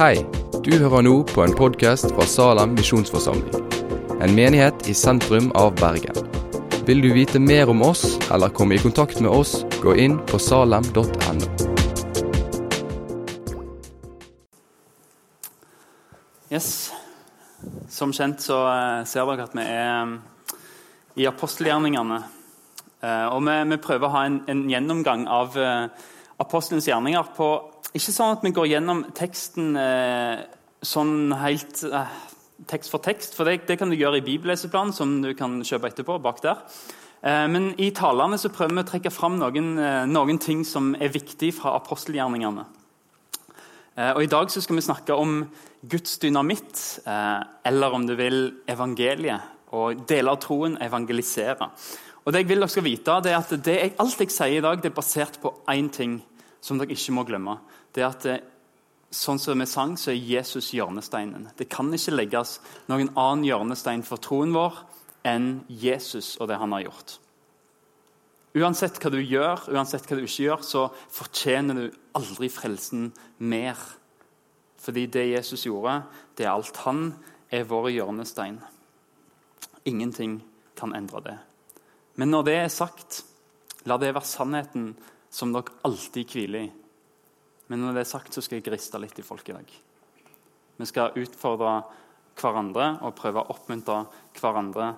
Hei, du hører nå på en podkast fra Salem misjonsforsamling. En menighet i sentrum av Bergen. Vil du vite mer om oss eller komme i kontakt med oss, gå inn på salem.no. Yes. Som kjent så eh, ser dere at vi er eh, i apostelgjerningene. Eh, Og vi, vi prøver å ha en, en gjennomgang av apostelens gjerninger på Ikke sånn at vi går gjennom teksten eh, sånn helt eh, tekst for tekst, for det, det kan du gjøre i bibelleseplanen, som du kan kjøpe etterpå. bak der. Eh, Men i talene så prøver vi å trekke fram noen, eh, noen ting som er viktig fra apostelgjerningene. Eh, Og I dag så skal vi snakke om Guds dynamitt, eh, eller om du vil evangeliet. Og deler av troen, evangelisere. Og det jeg vil dere skal vite, det er at det Alt jeg sier i dag, det er basert på én ting som dere ikke må glemme. Det er at eh, sånn som vi sang, så er Jesus hjørnesteinen. Det kan ikke legges noen annen hjørnestein for troen vår enn Jesus og det han har gjort. Uansett hva du gjør, uansett hva du ikke gjør, så fortjener du aldri frelsen mer. Fordi det Jesus gjorde, det er alt. Han er vår hjørnestein. Ingenting kan endre det. Men når det er sagt, la det være sannheten som dere alltid hviler i. Men når det er sagt, så skal jeg riste litt i folk i dag. Vi skal utfordre hverandre og prøve å oppmuntre hverandre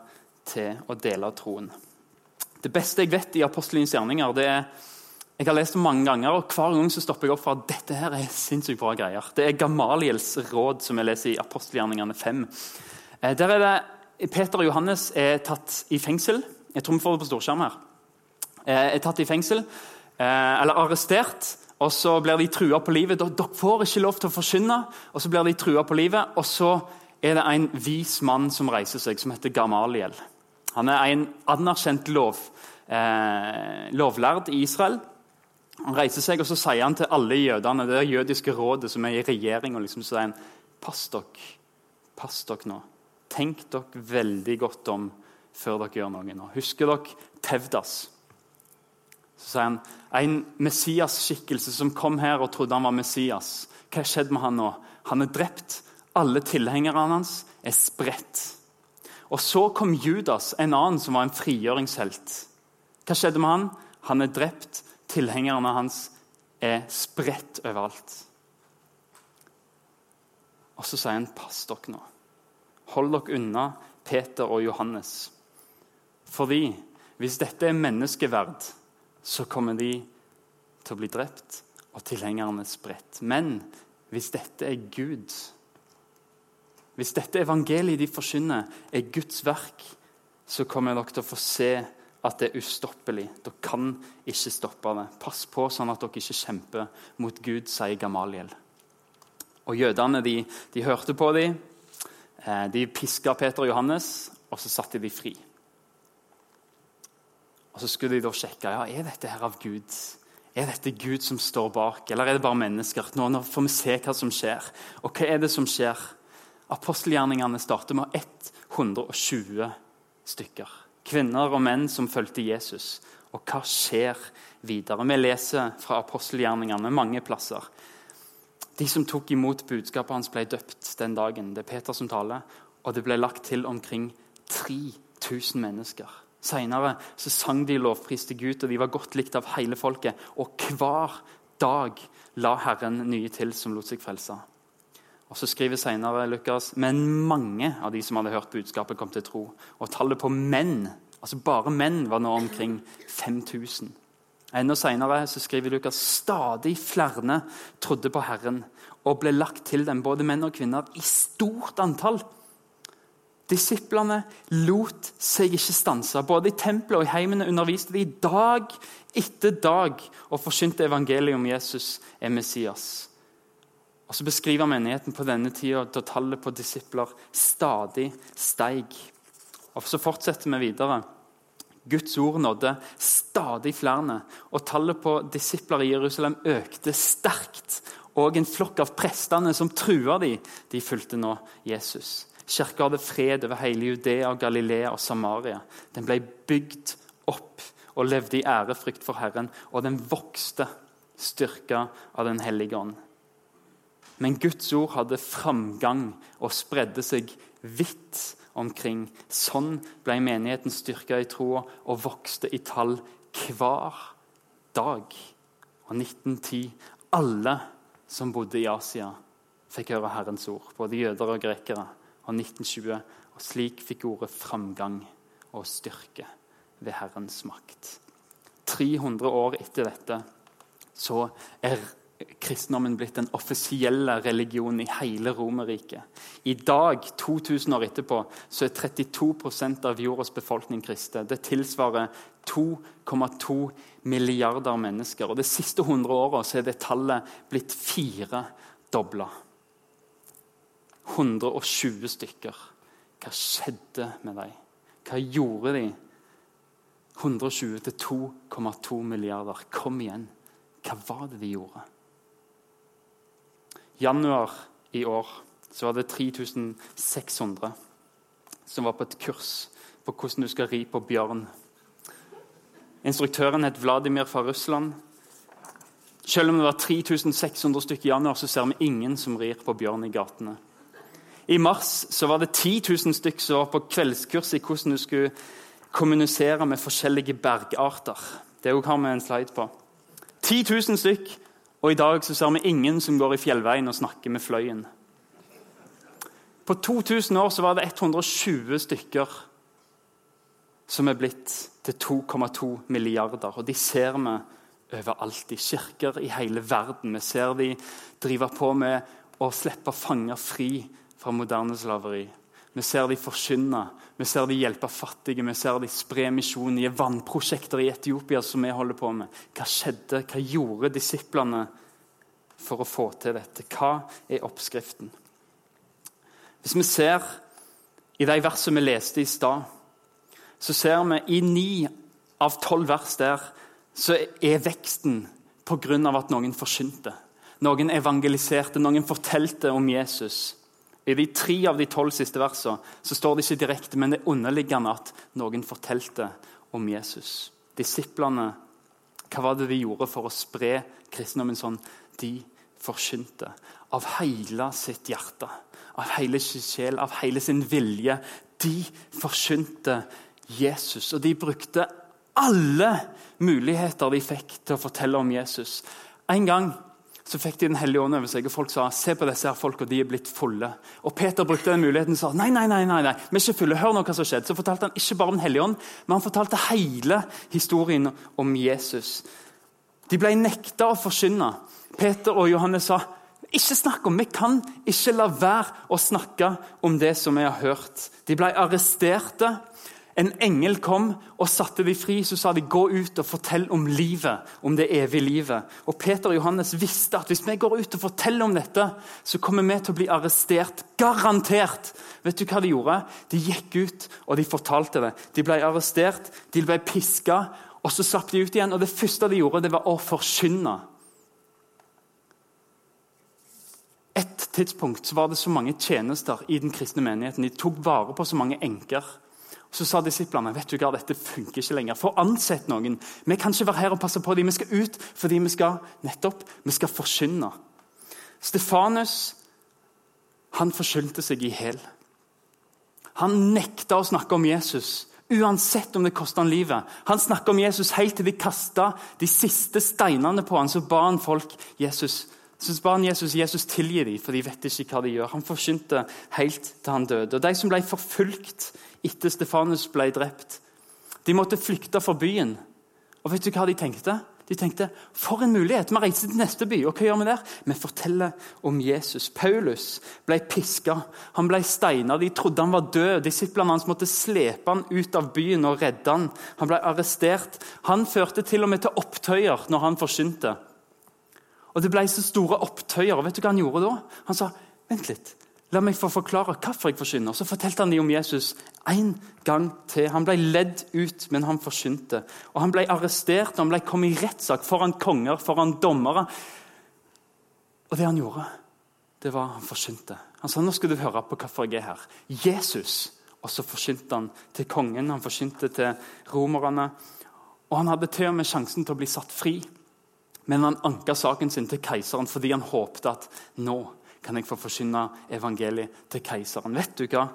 til å dele troen. Det beste jeg vet i apostelens gjerninger, det er jeg har lest det mange ganger, og hver gang så stopper jeg opp for at dette her er sinnssykt bra greier. Det er Gamaliels råd, som jeg leser i apostelgjerningene 5. Eh, Der er det Peter og Johannes er tatt i fengsel. Jeg tror vi får det på storskjerm her. Eh, Er tatt i fengsel, eller arrestert, og så blir de trua på livet. Dere får ikke lov til å forsyne. og så blir de trua på livet. Og så er det en vis mann som reiser seg, som heter Gamaliel. Han er en anerkjent lov, eh, lovlærd i Israel. Han reiser seg og så sier han til alle jødene, det er jødiske rådet som er i regjering, og liksom sier han, pass dere, pass dere nå. Tenk dere veldig godt om før dere gjør noe nå. Husker dere Tevdas? Så sier han en Messias-skikkelse som kom her og trodde han var Messias. Hva har skjedd med han nå? Han er drept. Alle tilhengerne hans er spredt. Og Så kom Judas, en annen som var en frigjøringshelt. Hva skjedde med han? Han er drept. Tilhengerne hans er spredt overalt. Og så sier han, pass dere nå. Hold dere unna Peter og Johannes. Fordi hvis dette er menneskeverd, så kommer de til å bli drept og tilhengerne spredt. Men hvis dette er Gud, hvis dette evangeliet de forkynner, er Guds verk, så kommer dere til å få se at det er ustoppelig. Dere kan ikke stoppe det. Pass på sånn at dere ikke kjemper mot Gud, sier Gamaliel. Og Jødene de, de hørte på dem. Eh, de piska Peter og Johannes, og så satte de fri. Og Så skulle de da sjekke ja, er dette her av Gud. Er dette Gud som står bak, eller er det bare mennesker? Nå, nå får vi se hva som skjer. Og hva er det som skjer? Apostelgjerningene starter med 120 stykker. Kvinner og menn som fulgte Jesus. Og hva skjer videre? Vi leser fra apostelgjerningene mange plasser. De som tok imot budskapet hans, ble døpt den dagen. Det er Peter som taler. Og det ble lagt til omkring 3000 mennesker. Senere så sang de lovpris til Gud, og de var godt likt av hele folket. Og hver dag la Herren nye til som lot seg frelse. Og så skriver senere Lukas men mange av de som hadde hørt budskapet, kom til tro. Og tallet på menn, altså bare menn, var nå omkring 5000. Enda senere så skriver Lukas stadig flere trodde på Herren og ble lagt til dem, både menn og kvinner, i stort antall. Disiplene lot seg ikke stanse. Både i tempelet og i heimene underviste de dag etter dag og forkynte evangeliet om Jesus er Messias. Og Så beskriver menigheten på denne tida da tallet på disipler stadig steig. Og Så fortsetter vi videre. Guds ord nådde stadig flere, og tallet på disipler i Jerusalem økte sterkt. Og en flokk av prestene som trua de, de fulgte nå Jesus. Kirka hadde fred over hele Judea, Galilea og Samaria. Den ble bygd opp og levde i ærefrykt for Herren, og den vokste, styrka av Den hellige ånd. Men Guds ord hadde framgang og spredde seg vidt omkring. Sånn ble menigheten styrka i troa og vokste i tall hver dag. Og 1910 alle som bodde i Asia, fikk høre Herrens ord. Både jøder og grekere. Og 1920 og slik fikk ordet framgang og styrke ved Herrens makt. 300 år etter dette så er kristendommen blitt den offisielle religionen i hele Romerriket. I dag, 2000 år etterpå, så er 32% av jordas befolkning kristne. Det tilsvarer 2,2 milliarder mennesker. Og De siste 100 åra er det tallet blitt firedobla. 120 stykker. Hva skjedde med dem? Hva gjorde de? 120 til 2,2 milliarder. Kom igjen. Hva var det de gjorde? januar i år så var det 3600 som var på et kurs på hvordan du skal ri på bjørn. Instruktøren het Vladimir fra Russland. Selv om det var 3600 stykker i januar, så ser vi ingen som rir på bjørn i gatene. I mars så var det 10 000 stykker som var på kveldskurs i hvordan du skulle kommunisere med forskjellige bergarter. Det har vi en slide på. 10 000 stykker og i dag så ser vi ingen som går i fjellveien og snakker med fløyen. På 2000 år så var det 120 stykker som er blitt til 2,2 milliarder. Og de ser vi overalt. I kirker i hele verden. Vi ser de driver på med å slippe fanger fri fra moderne slaveri. Vi ser de forkynne, vi ser de hjelpe fattige, vi ser de spre misjon i vannprosjekter i Etiopia som vi holder på med. Hva skjedde? Hva gjorde disiplene for å få til dette? Hva er oppskriften? Hvis vi ser i de versene vi leste i stad, så ser vi i ni av tolv vers der så er veksten pga. at noen forkynte. Noen evangeliserte, noen fortalte om Jesus. I de tre av de tolv siste versene så står det ikke direkte, men det er underliggende at noen fortalte om Jesus. Disiplene, hva var det de gjorde for å spre kristendommen sånn? De forkynte av hele sitt hjerte, av hele sin sjel, av hele sin vilje. De forkynte Jesus, og de brukte alle muligheter de fikk til å fortelle om Jesus. En gang så fikk de Den hellige ånd over seg, og folk sa se på disse her folka, de er blitt fulle. Og Peter brukte den muligheten og sa nei, nei, nei, nei, nei, vi er ikke fulle. Hør nå hva som skjedde. Så fortalte han ikke bare Den hellige ånd, men han fortalte hele historien om Jesus. De ble nekta å forkynne. Peter og Johannes sa ikke snakk om, vi kan ikke la være å snakke om det som vi har hørt. De ble arresterte. En engel kom og satte dem fri. Så sa de gå ut og fortell om livet, om det evige livet. Og Peter og Johannes visste at hvis vi går ut og forteller om dette, så kommer vi til å bli arrestert. Garantert! Vet du hva de gjorde? De gikk ut og de fortalte det. De ble arrestert, de ble piska, og så slapp de ut igjen. Og det første de gjorde, det var å forkynne. Et tidspunkt var det så mange tjenester i den kristne menigheten. De tok vare på så mange enker. Så sa disiplene vet du hva, dette funker ikke lenger. Få ansett noen. Vi kan ikke være her og passe på dem. Vi skal ut fordi vi skal nettopp, vi skal forkynne. Stefanus han forskyldte seg i hæl. Han nekta å snakke om Jesus, uansett om det kosta han livet. Han snakka om Jesus helt til de kasta de siste steinene på han, Så ba han folk Jesus, så ba han Jesus Jesus tilgi dem, for de vet ikke hva de gjør. Han forkynte helt til han døde. Og De som ble forfulgt etter Stefanus ble drept, de måtte flykte fra byen. Og vet du hva de tenkte? De tenkte for en mulighet! Vi reiser til neste by. Og hva gjør vi der? Vi forteller om Jesus. Paulus ble piska. Han ble steina. De trodde han var død. Disiplene hans måtte slepe han ut av byen og redde han. Han ble arrestert. Han førte til og med til opptøyer når han forkynte. Og Det ble så store opptøyer. og Vet du hva han gjorde da? Han sa vent litt, la meg få forklare hvorfor jeg forkynner. Så fortalte han dem om Jesus en gang til. Han ble ledd ut, men han forkynte. Og Han ble arrestert og han ble kommet i rettssak foran konger, foran dommere. Og det han gjorde, det var han forkynte. Han sa nå skal du høre på hvorfor jeg er her. Jesus. Og så forkynte han til kongen, han forkynte til romerne. Og han hadde til og med sjansen til å bli satt fri. Men han anka saken sin til keiseren fordi han håpte at nå kan jeg få forsyne evangeliet til keiseren. Vet du hva?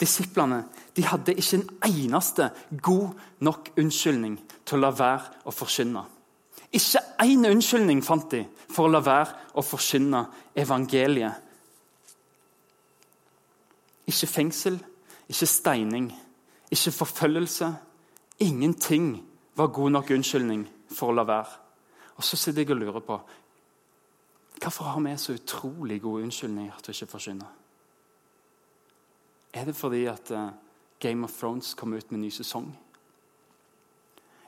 Disiplene de hadde ikke en eneste god nok unnskyldning til å la være å forkynne. Ikke én unnskyldning fant de for å la være å forkynne evangeliet. Ikke fengsel, ikke steining, ikke forfølgelse. Ingenting var god nok unnskyldning for å la være. Og Så sitter jeg og lurer på hvorfor har vi så utrolig gode unnskyldninger til å ikke forsyne? Er det fordi at uh, Game of Thrones kommer ut med en ny sesong?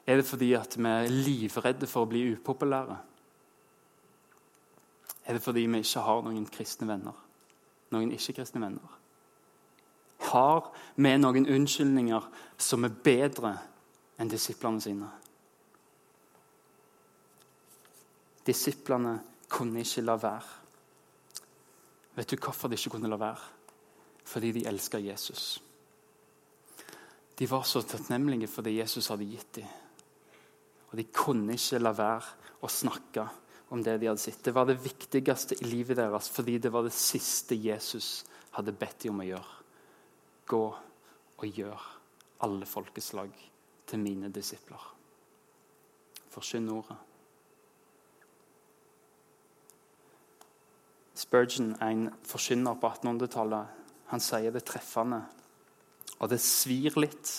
Er det fordi at vi er livredde for å bli upopulære? Er det fordi vi ikke har noen kristne venner? Noen ikke-kristne venner? Har vi noen unnskyldninger som er bedre enn disiplene sine? Disiplene kunne ikke la være. Vet du hvorfor de ikke kunne la være? fordi de elska Jesus. De var så takknemlige for det Jesus hadde gitt dem. Og de kunne ikke la være å snakke om det de hadde sett. Det var det viktigste i livet deres fordi det var det siste Jesus hadde bedt dem om å gjøre. Gå og gjør alle folkeslag til mine disipler. Forsyn ordet. Spurgeon, en forkynner på 1800-tallet, han sier det treffende. Og det svir litt,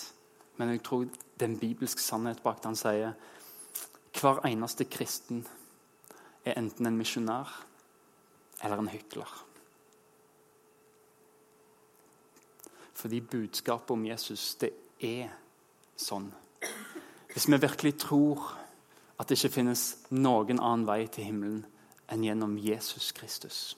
men jeg tror det er en bibelsk sannhet bak det. Han sier hver eneste kristen er enten en misjonær eller en hykler. Fordi budskapet om Jesus, det er sånn. Hvis vi virkelig tror at det ikke finnes noen annen vei til himmelen enn gjennom Jesus Kristus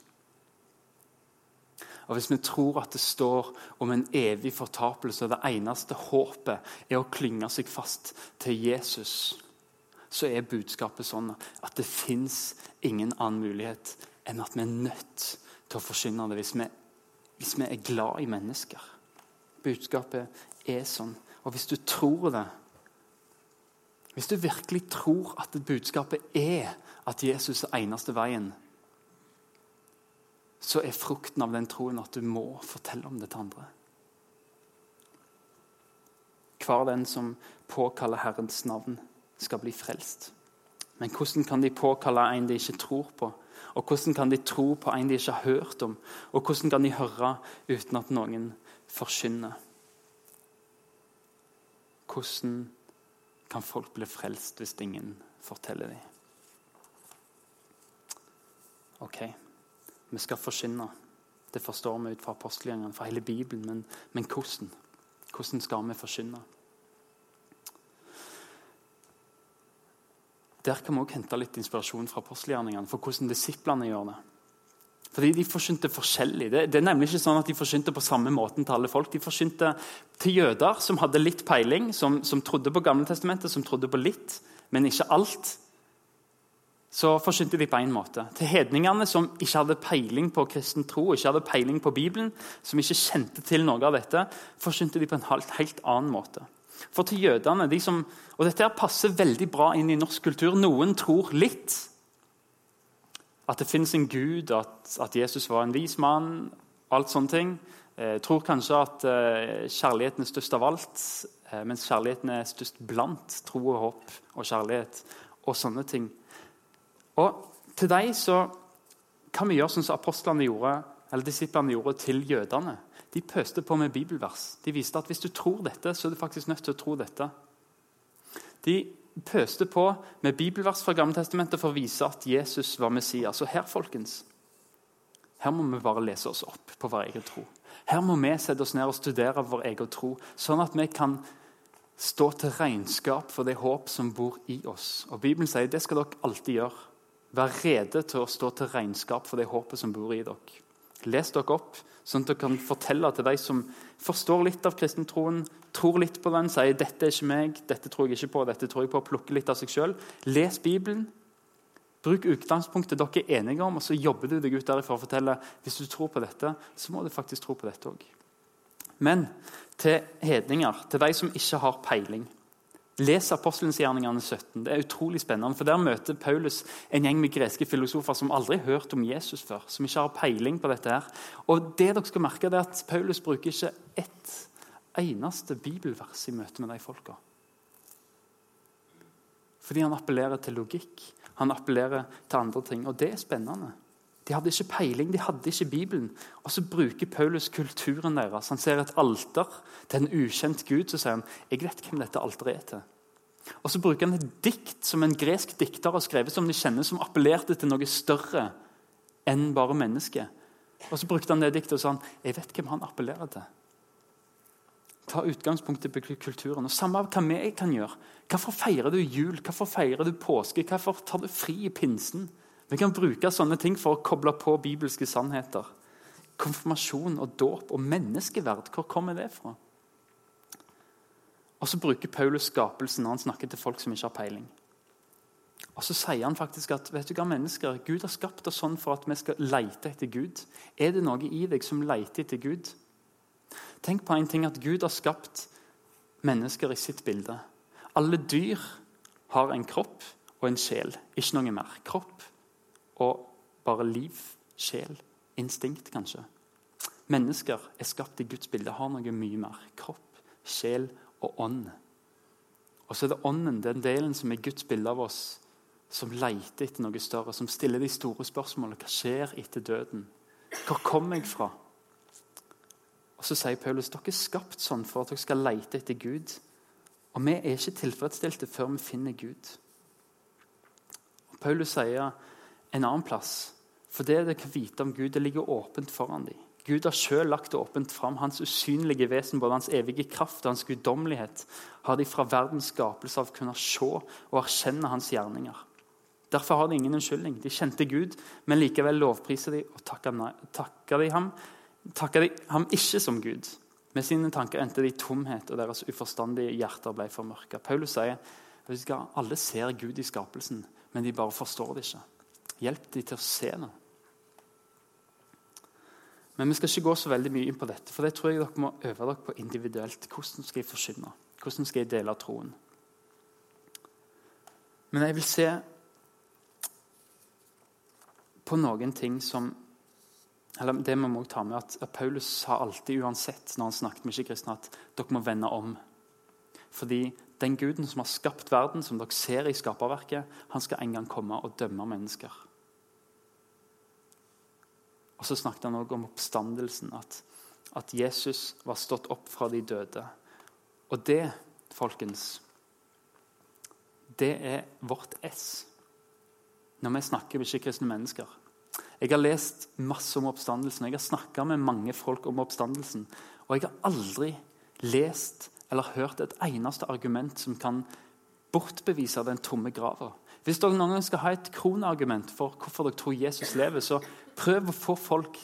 og Hvis vi tror at det står om en evig fortapelse, og det eneste håpet er å klynge seg fast til Jesus, så er budskapet sånn at det fins ingen annen mulighet enn at vi er nødt til å forsyne det hvis vi, hvis vi er glad i mennesker. Budskapet er sånn. Og hvis du tror det Hvis du virkelig tror at budskapet er at Jesus er eneste veien så er frukten av den troen at du må fortelle om det til andre. Hver den som påkaller Herrens navn, skal bli frelst. Men hvordan kan de påkalle en de ikke tror på? Og hvordan kan de tro på en de ikke har hørt om? Og hvordan kan de høre uten at noen forkynner? Hvordan kan folk bli frelst hvis ingen forteller dem? Okay. Vi skal forsyne. Det forstår vi ut fra apostelgjengene, fra hele Bibelen. Men, men hvordan? Hvordan skal vi forsyne? Der kan vi også hente litt inspirasjon fra apostelgjerningene for hvordan disiplene gjør det. Fordi De forsynte forskjellig. Det, det, er nemlig ikke sånn at De forsynte på samme måten til alle folk. De forsynte til jøder som hadde litt peiling, som, som trodde på Gamle Testamentet, som trodde på litt, men ikke alt så forkynte de på én måte. Til hedningene som ikke hadde peiling på kristen tro, ikke hadde peiling på Bibelen, som ikke kjente til noe av dette, forkynte de på en helt, helt annen måte. For til jødene, de som, og Dette passer veldig bra inn i norsk kultur. Noen tror litt. At det fins en gud, at, at, Jesus var en vis mann. alt sånne ting. Eh, tror kanskje at eh, kjærligheten er størst av alt, eh, mens kjærligheten er størst blant tro og håp og kjærlighet. og sånne ting. Og til deg så kan vi gjøre sånn som apostlene gjorde, eller disiplene gjorde til jødene. De pøste på med bibelvers. De viste at hvis du tror dette, så er du faktisk nødt til å tro dette. De pøste på med bibelvers fra Gammeltestamentet for å vise at Jesus var Messias. Og her, folkens, her må vi bare lese oss opp på vår egen tro. Her må vi sette oss ned og studere vår egen tro, sånn at vi kan stå til regnskap for det håp som bor i oss. Og Bibelen sier det skal dere alltid gjøre. Vær rede til å stå til regnskap for det håpet som bor i dere. Les dere opp, sånn at dere kan fortelle til de som forstår litt av kristentroen, tror litt på den, sier 'dette er ikke meg', 'dette tror jeg ikke på', 'dette tror jeg på', plukke litt av seg sjøl. Les Bibelen. Bruk utgangspunktet dere er enige om, og så jobber du deg ut derifra og forteller hvis du tror på dette, så må du faktisk tro på dette òg. Men til hedninger, til de som ikke har peiling Les Apostelens gjerningene 17. Det er utrolig spennende, for Der møter Paulus en gjeng med greske filosofer som aldri har hørt om Jesus før. som ikke har peiling på dette her. Og det dere skal merke er at Paulus bruker ikke ett eneste bibelvers i møte med de folka. Fordi han appellerer til logikk, han appellerer til andre ting. Og det er spennende. De hadde ikke peiling, de hadde ikke Bibelen. Og så bruker Paulus kulturen deres. Han ser et alter til en ukjent gud. Så sier han jeg vet hvem dette alteret er til. Og så bruker han et dikt som en gresk dikter har skrevet, som de kjenner, som appellerte til noe større enn bare mennesket. Og så brukte han det diktet og sa han, jeg vet hvem han appellerer til. Ta utgangspunktet i kulturen. og Samme av hva vi kan gjøre. Hvorfor feirer du jul? Hvorfor feirer du påske? Hvorfor tar du fri i pinsen? Vi kan bruke sånne ting for å koble på bibelske sannheter. Konfirmasjon og dåp og menneskeverd, hvor kommer det fra? Og Så bruker Paulus skapelsen når han snakker til folk som ikke har peiling. Og Så sier han faktisk at vet du hva mennesker, Gud har skapt oss sånn for at vi skal lete etter Gud. Er det noe i deg som leter etter Gud? Tenk på en ting at Gud har skapt mennesker i sitt bilde. Alle dyr har en kropp og en sjel, ikke noe mer. Kropp og bare liv, sjel, instinkt, kanskje. Mennesker er skapt i Guds bilde, har noe mye mer. Kropp, sjel og ånd. Og så er det ånden, den delen som er Guds bilde av oss, som leter etter noe større, som stiller de store spørsmålene. Hva skjer etter døden? Hvor kommer jeg fra? Og Så sier Paulus dere er skapt sånn for at dere skal lete etter Gud. Og vi er ikke tilfredsstilte før vi finner Gud. Og Paulus sier en annen plass. For det de kan vite om Gud, det ligger åpent foran dem. Gud har selv lagt det åpent fram. Hans usynlige vesen, både hans evige kraft og hans guddommelighet, har de fra verdens skapelse av kunnet se og erkjenne hans gjerninger. Derfor har de ingen unnskyldning. De kjente Gud, men likevel lovpriser de og takker de ham, takker de ham ikke som Gud. Med sine tanker endte de i tomhet, og deres uforstandige hjerter ble formørka. Paulus sier at alle ser Gud i skapelsen, men de bare forstår det ikke. Hjelp dem til å se noe. Men vi skal ikke gå så veldig mye inn på dette, for det tror jeg dere må øve dere på individuelt. Hvordan skal jeg forsyne? Hvordan skal jeg dele troen? Men jeg vil se på noen ting som eller Det må ta med at, Paulus sa alltid uansett når han snakket med ikke-kristne, at dere må vende om. Fordi den guden som har skapt verden, som dere ser i skaperverket, han skal en gang komme og dømme mennesker. Og Så snakket han også om oppstandelsen, at, at Jesus var stått opp fra de døde. Og det, folkens, det er vårt S når vi snakker med ikke-kristne mennesker. Jeg har lest masse om oppstandelsen, jeg har snakka med mange folk om oppstandelsen. Og jeg har aldri lest eller hørt et eneste argument som kan bortbevise den tomme grava. Hvis dere noen gang skal ha et kronargument for hvorfor dere tror Jesus lever, så prøv å få folk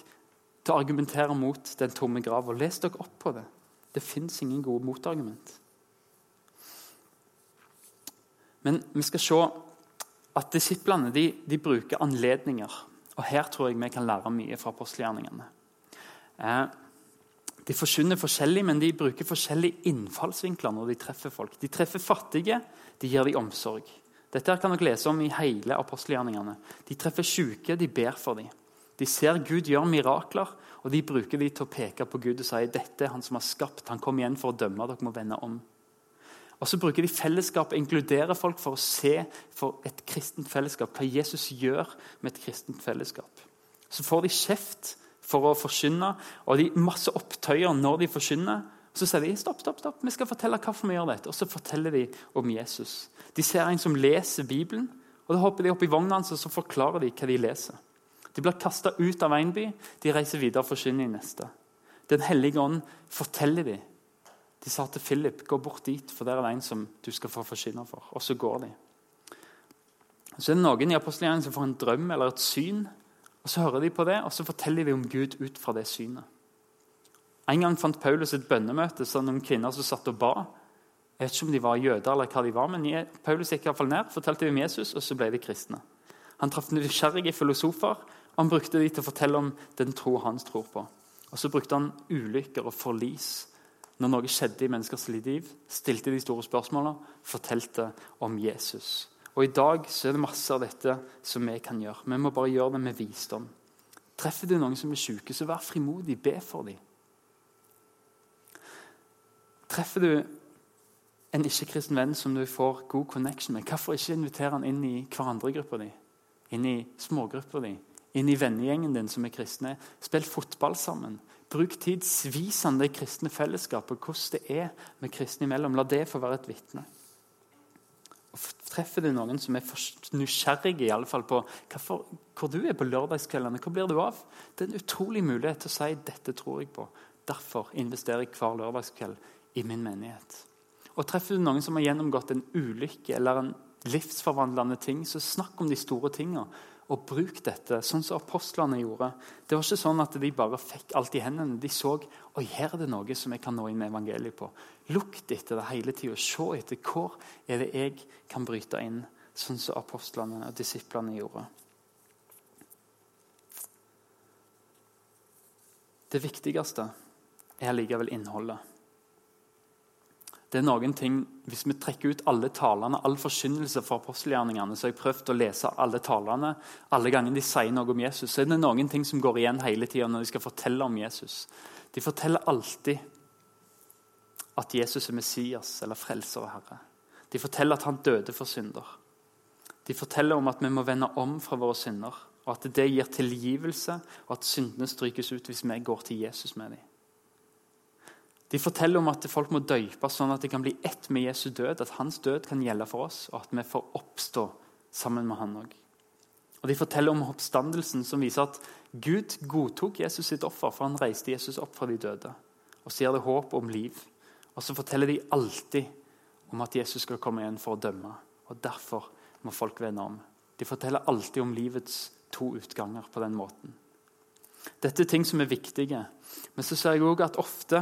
til å argumentere mot den tomme grava. Les dere opp på det. Det fins ingen gode motargument. Men vi skal se at disiplene de, de, bruker anledninger. Og Her tror jeg vi kan lære mye fra apostelgjerningene. Eh, de forkynner forskjellig, men de bruker forskjellige innfallsvinkler når de treffer folk. De treffer fattige, de gir dem omsorg. Dette kan dere lese om i hele apostelgjerningene. De treffer syke, de ber for dem. De ser Gud gjøre mirakler, og de bruker dem til å peke på Gud og si dette er han som har skapt. Han kom igjen for å dømme. Dere må vende om. Og så bruker de fellesskap inkluderer folk for å se for et kristent fellesskap, hva Jesus gjør med et kristent fellesskap. Så får de kjeft for å forkynne, og de masse opptøyer når de forkynner. Så sier de stopp, stopp, stopp, vi skal fortelle hvorfor vi gjør dette. Og så forteller de om Jesus. De ser en som leser Bibelen, og da hopper de opp i vogna hans og så forklarer de hva de leser. De blir kasta ut av én by, de reiser videre og forkynner i neste. Den hellige ånd forteller de. De sa til Philip gå bort dit, for der er det en som du skal få forsyne for. Og så går de. Så er det noen i apostelgjengen som får en drøm eller et syn. og Så hører de på det, og så forteller de om Gud ut fra det synet. En gang fant Paulus et bønnemøte så noen kvinner som satt og ba. Jeg vet ikke om de var jøder, eller hva de var, men Paulus gikk i hvert fall ned, fortalte om Jesus, og så ble de kristne. Han traff nysgjerrige filosofer, og han brukte de til å fortelle om den tro han tror på. Og Så brukte han ulykker og forlis når noe skjedde i menneskers liv, stilte de store spørsmålene, fortalte om Jesus. Og I dag så er det masse av dette som vi kan gjøre. Vi må bare gjøre det med visdom. Treffer du noen som er syke, så vær frimodig. Be for dem. Treffer du en ikke-kristen venn som du får god connection med, hvorfor ikke invitere han inn i hverandregruppa di? Inn i smågruppa di? Inn i vennegjengen din som er kristne? Spill fotball sammen. Bruk tid. Vis han det kristne fellesskapet, hvordan det er med kristne imellom. La det få være et vitne. Treffer du noen som er nysgjerrige i alle fall på hvorfor, hvor du er på lørdagskveldene, hvor blir du av? Det er en utrolig mulighet til å si dette tror jeg på. Derfor investerer jeg hver lørdagskveld i min menighet. Og Treffer du noen som har gjennomgått en ulykke eller en livsforvandlende ting, så snakk om de store tingene og bruk dette, sånn som apostlene gjorde. Det var ikke sånn at de bare fikk alt i hendene. De så oi, her er det noe som jeg kan nå inn med evangeliet på. Lukt etter det hele tida. Se etter hvor er det jeg kan bryte inn, sånn som apostlene og disiplene gjorde. Det viktigste er likevel innholdet. Det er noen ting, Hvis vi trekker ut alle talene, all forkynnelse fra apostelgjerningene, så har jeg prøvd å lese alle talene alle gangene de sier noe om Jesus. Så er det noen ting som går igjen hele tida når de skal fortelle om Jesus. De forteller alltid at Jesus er Messias eller frelser og herre. De forteller at han døde for synder. De forteller om at vi må vende om fra våre synder, og at det gir tilgivelse, og at syndene strykes ut hvis vi går til Jesus med dem. De forteller om at folk må døypes sånn at det kan bli ett med Jesu død. At hans død kan gjelde for oss, og at vi får oppstå sammen med han òg. Og De forteller om oppstandelsen, som viser at Gud godtok Jesus sitt offer, for han reiste Jesus opp fra de døde. Og så gir det håp om liv. Og så forteller de alltid om at Jesus skal komme igjen for å dømme. Og Derfor må folk vende om. De forteller alltid om livets to utganger på den måten. Dette er ting som er viktige. Men så ser jeg også at ofte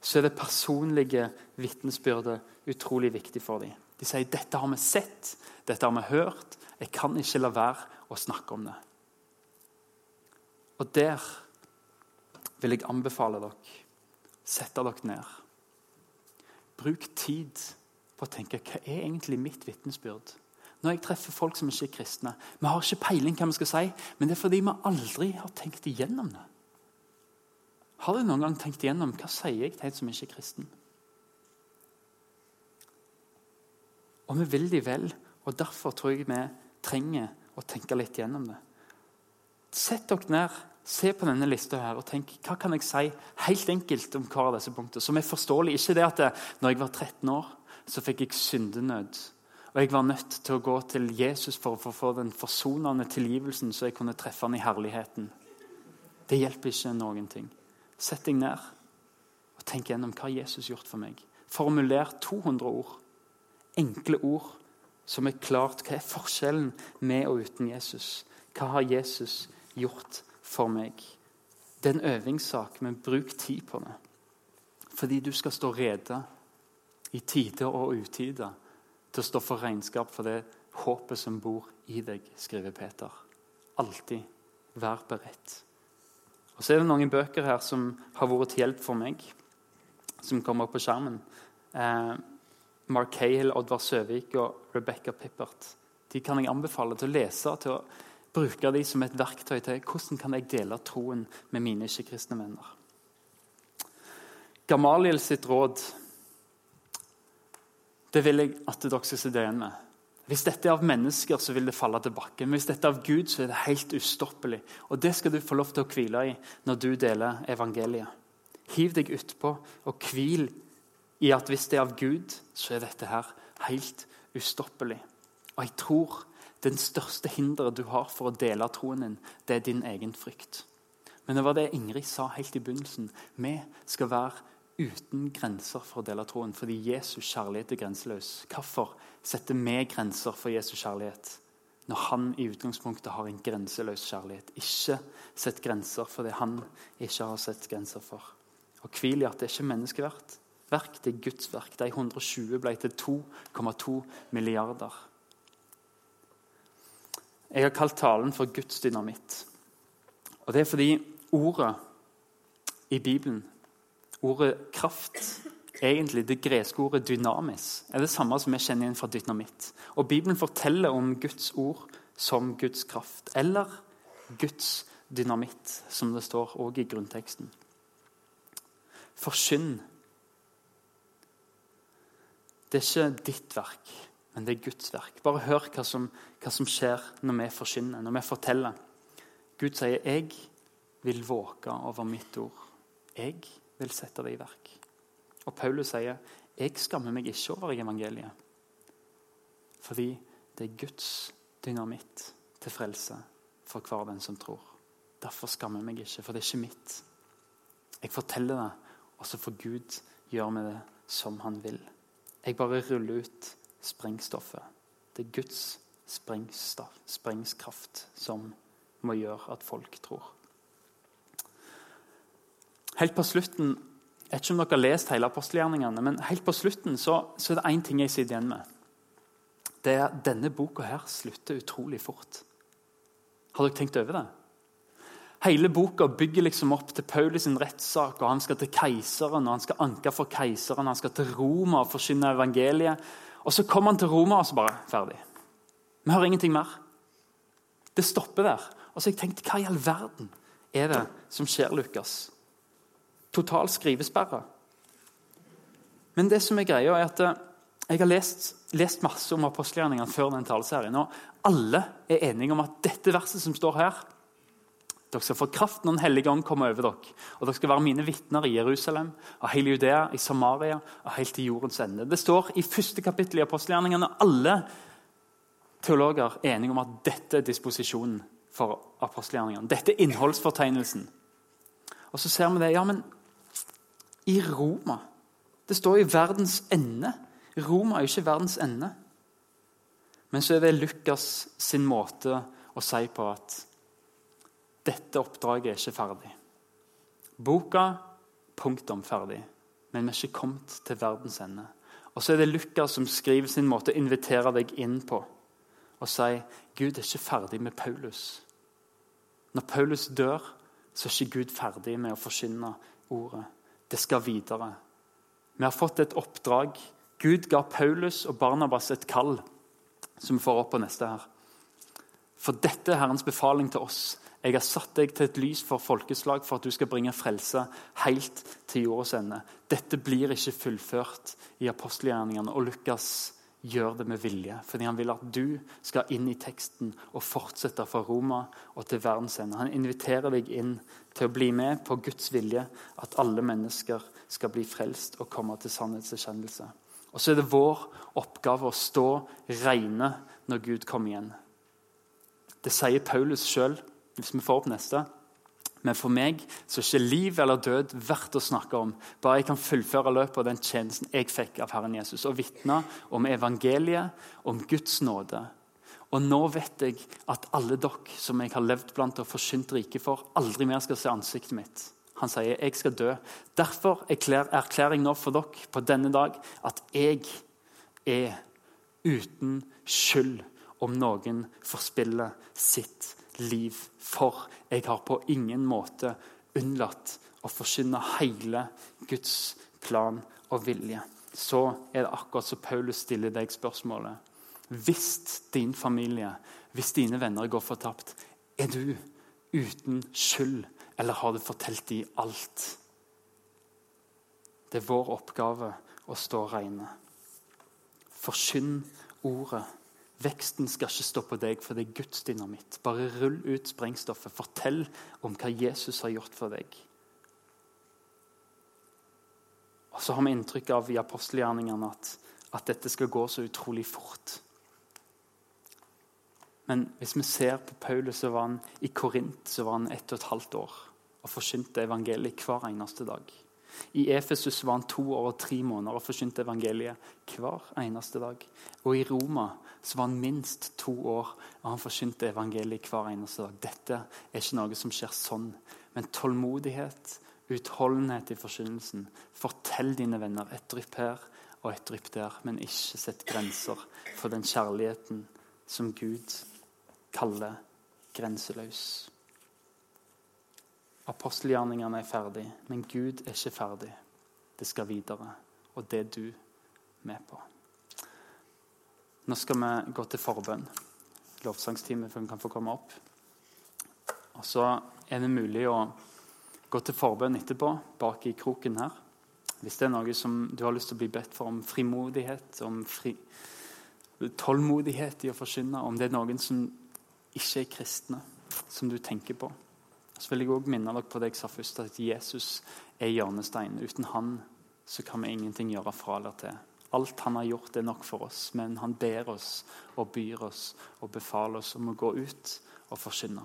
så er det personlige vitnesbyrdet utrolig viktig for dem. De sier dette har vi sett, dette har vi hørt. Jeg kan ikke la være å snakke om det. Og der vil jeg anbefale dere sette dere ned. Bruk tid på å tenke hva er egentlig mitt vitnesbyrd. Når jeg treffer folk som ikke er kristne Vi har ikke peiling hva vi skal si, men det er fordi vi aldri har tenkt igjennom det. Har du noen gang tenkt igjennom hva sier jeg til en som ikke er kristen? Og vi vil de vel, og derfor tror jeg vi trenger å tenke litt gjennom det. Sett dere ned, se på denne lista her, og tenk hva kan jeg si helt enkelt om hver av disse punktene, som er forståelig. Ikke det at det, når jeg var 13 år, så fikk jeg syndenød. Og jeg var nødt til å gå til Jesus for å få den forsonende tilgivelsen, så jeg kunne treffe han i herligheten. Det hjelper ikke noen ting. Sett deg ned og tenk gjennom hva Jesus har gjort for meg. Formuler 200 ord. Enkle ord som er klart. Hva er forskjellen med og uten Jesus? Hva har Jesus gjort for meg? Det er en øvingssak, men bruk tid på det. Fordi du skal stå rede i tider og utider til å stå for regnskap for det håpet som bor i deg, skriver Peter. Alltid vær beredt. Og Så er det noen bøker her som har vært til hjelp for meg, som kommer opp på skjermen. Eh, Mark Cahill, Oddvar Søvik og Rebecca Pippert. De kan jeg anbefale til å lese til å bruke de som et verktøy til hvordan kan jeg dele troen med mine ikke-kristne venner. Gamaliel sitt råd det vil jeg at dere skal sitte igjen med. Hvis dette er av mennesker, så vil det falle tilbake. Men hvis dette er av Gud, så er det helt ustoppelig. Og Det skal du få lov til å hvile i når du deler evangeliet. Hiv deg utpå og hvil i at hvis det er av Gud, så er dette her helt ustoppelig. Og jeg tror den største hinderet du har for å dele troen din, det er din egen frykt. Men det var det Ingrid sa helt i begynnelsen. Vi skal være uten grenser for å dele troen, fordi Jesus kjærlighet er grenseløs. Hvorfor setter vi grenser for Jesus kjærlighet når han i utgangspunktet har en grenseløs kjærlighet? Ikke sett grenser for det han ikke har sett grenser for. Og hvil i at det er ikke menneskeverk, det er Guds verk. De 120 ble til 2,2 milliarder. Jeg har kalt talen for Guds dynamitt. Og Det er fordi ordet i Bibelen Ordet kraft, egentlig det greske ordet dynamis, er det samme som vi kjenner igjen fra dynamitt. Og Bibelen forteller om Guds ord som Guds kraft, eller Guds dynamitt, som det står også i grunnteksten. Forkynn. Det er ikke ditt verk, men det er Guds verk. Bare hør hva som, hva som skjer når vi forkynner, når vi forteller. Gud sier 'Jeg vil våke over mitt ord'. Jeg vil sette det i verk. Og Paulus sier 'Jeg skammer meg ikke over evangeliet', fordi det er Guds dynamitt til frelse for hver den som tror. Derfor skammer jeg meg ikke, for det er ikke mitt. Jeg forteller det, og så får Gud gjøre med det som han vil. Jeg bare ruller ut sprengstoffet. Det er Guds sprengskraft som må gjøre at folk tror. Helt på slutten jeg vet ikke om dere har lest hele apostelgjerningene, men helt på slutten så, så er det én ting jeg sitter igjen med. Det er at Denne boka her slutter utrolig fort. Har dere tenkt over det? Hele boka bygger liksom opp til Paulus' rettssak. og Han skal til keiseren, og han skal anke for keiseren. Han skal til Roma og forkynne evangeliet. Og Så kommer han til Roma, og så bare ferdig. Vi hører ingenting mer. Det stopper der. Og så har jeg tenkt, Hva i all verden er det som skjer, Lukas? Total skrivesperre. Men det som er greia, er at eh, jeg har lest, lest masse om apostelgjerningene før den taleserien. Og alle er enige om at dette verset som står her Dere skal få kraft når Den hellige ånd kommer over dere. Og dere skal være mine vitner i Jerusalem, av hele Judea, i Samaria og helt til jordens ende. Det står i første kapittel i apostelgjerningene. Alle teologer er enige om at dette er disposisjonen for apostelgjerningene. Dette er innholdsfortegnelsen. Og så ser vi det. Ja, men i Roma Det står i verdens ende. Roma er jo ikke verdens ende. Men så er det Lukas sin måte å si på at dette oppdraget er ikke ferdig. Boka punktum ferdig, men vi er ikke kommet til verdens ende. Og så er det Lukas som skriver sin måte å invitere deg inn på og si Gud er ikke ferdig med Paulus. Når Paulus dør, så er ikke Gud ferdig med å forkynne ordet. Det skal videre. Vi har fått et oppdrag. Gud ga Paulus og Barnabas et kall, som vi får opp på neste her. For dette er Herrens befaling til oss. Jeg har satt deg til et lys for folkeslag for at du skal bringe frelse helt til jordens ende. Dette blir ikke fullført i apostelgjerningene. Og Lukas gjør det med vilje, fordi han vil at du skal inn i teksten og fortsette fra Roma og til verdens ende. Han inviterer deg inn til å bli med på Guds vilje, at alle mennesker skal bli frelst og komme til sannhetserkjennelse. Og så er det vår oppgave å stå reine når Gud kommer igjen. Det sier Paulus sjøl, hvis vi får opp neste. Men for meg så er ikke liv eller død verdt å snakke om. Bare jeg kan fullføre løpet av den tjenesten jeg fikk av Herren Jesus, og vitne om evangeliet, om Guds nåde. Og nå vet jeg at alle dere som jeg har levd blant og forsynt riket for, aldri mer skal se ansiktet mitt. Han sier jeg skal dø. Derfor erklærer jeg nå for dere på denne dag at jeg er uten skyld om noen forspiller sitt liv. For jeg har på ingen måte unnlatt å forkynne hele Guds plan og vilje. Så er det akkurat som Paulus stiller deg spørsmålet. Hvis din familie, hvis dine venner går fortapt, er du uten skyld, eller har du fortalt dem alt? Det er vår oppgave å stå reine. Forkynn ordet. Veksten skal ikke stå på deg, for det er Guds dynamitt. Bare rull ut sprengstoffet. Fortell om hva Jesus har gjort for deg. Og så har vi inntrykk av i apostelgjerningene at, at dette skal gå så utrolig fort. Men hvis vi ser på Paulus, så var han i Korint så var han ett og et halvt år og forkynte evangeliet hver eneste dag. I Efesus var han to år og tre måneder og forkynte evangeliet hver eneste dag. Og i Roma så var han minst to år og han forkynte evangeliet hver eneste dag. Dette er ikke noe som skjer sånn, men tålmodighet, utholdenhet i forkynnelsen. Fortell dine venner et drypp her og et drypp der, men ikke sett grenser for den kjærligheten som Gud kaller grenseløs. Apostelgjerningene er ferdig, men Gud er ikke ferdig. det skal videre. Og det er du med på. Nå skal vi gå til forbønn. Lovsangsteamet kan få komme opp. Og så er det mulig å gå til forbønn etterpå, bak i kroken her. Hvis det er noe som du har lyst til å bli bedt for om frimodighet, om fri, tålmodighet i å forkynne, om det er noen som ikke er kristne, som du tenker på, så vil jeg òg minne dere på det jeg sa først, at Jesus er hjørnesteinen. Uten han så kan vi ingenting gjøre fra eller til. Alt han har gjort, er nok for oss, men han ber oss og byr oss og befaler oss om å gå ut og forkynne.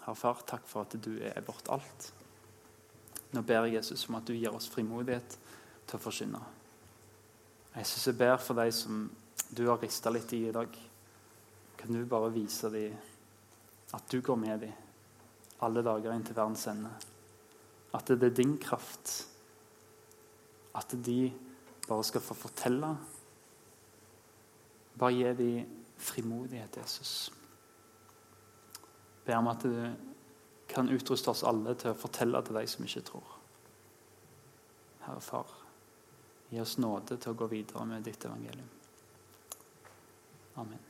Herre Far, takk for at du er vårt alt. Nå ber jeg Jesus om at du gir oss frimodighet til å forkynne. Jesus, jeg ber for deg som du har rista litt i i dag. Kan du bare vise dem at du går med dem alle dager inn til verdens ende? At det er din kraft. At de bare skal få fortelle. Bare gi dem frimodighet, Jesus. Ber om at du kan utruste oss alle til å fortelle til de som ikke tror. Herre Far, gi oss nåde til å gå videre med ditt evangelium. Amen.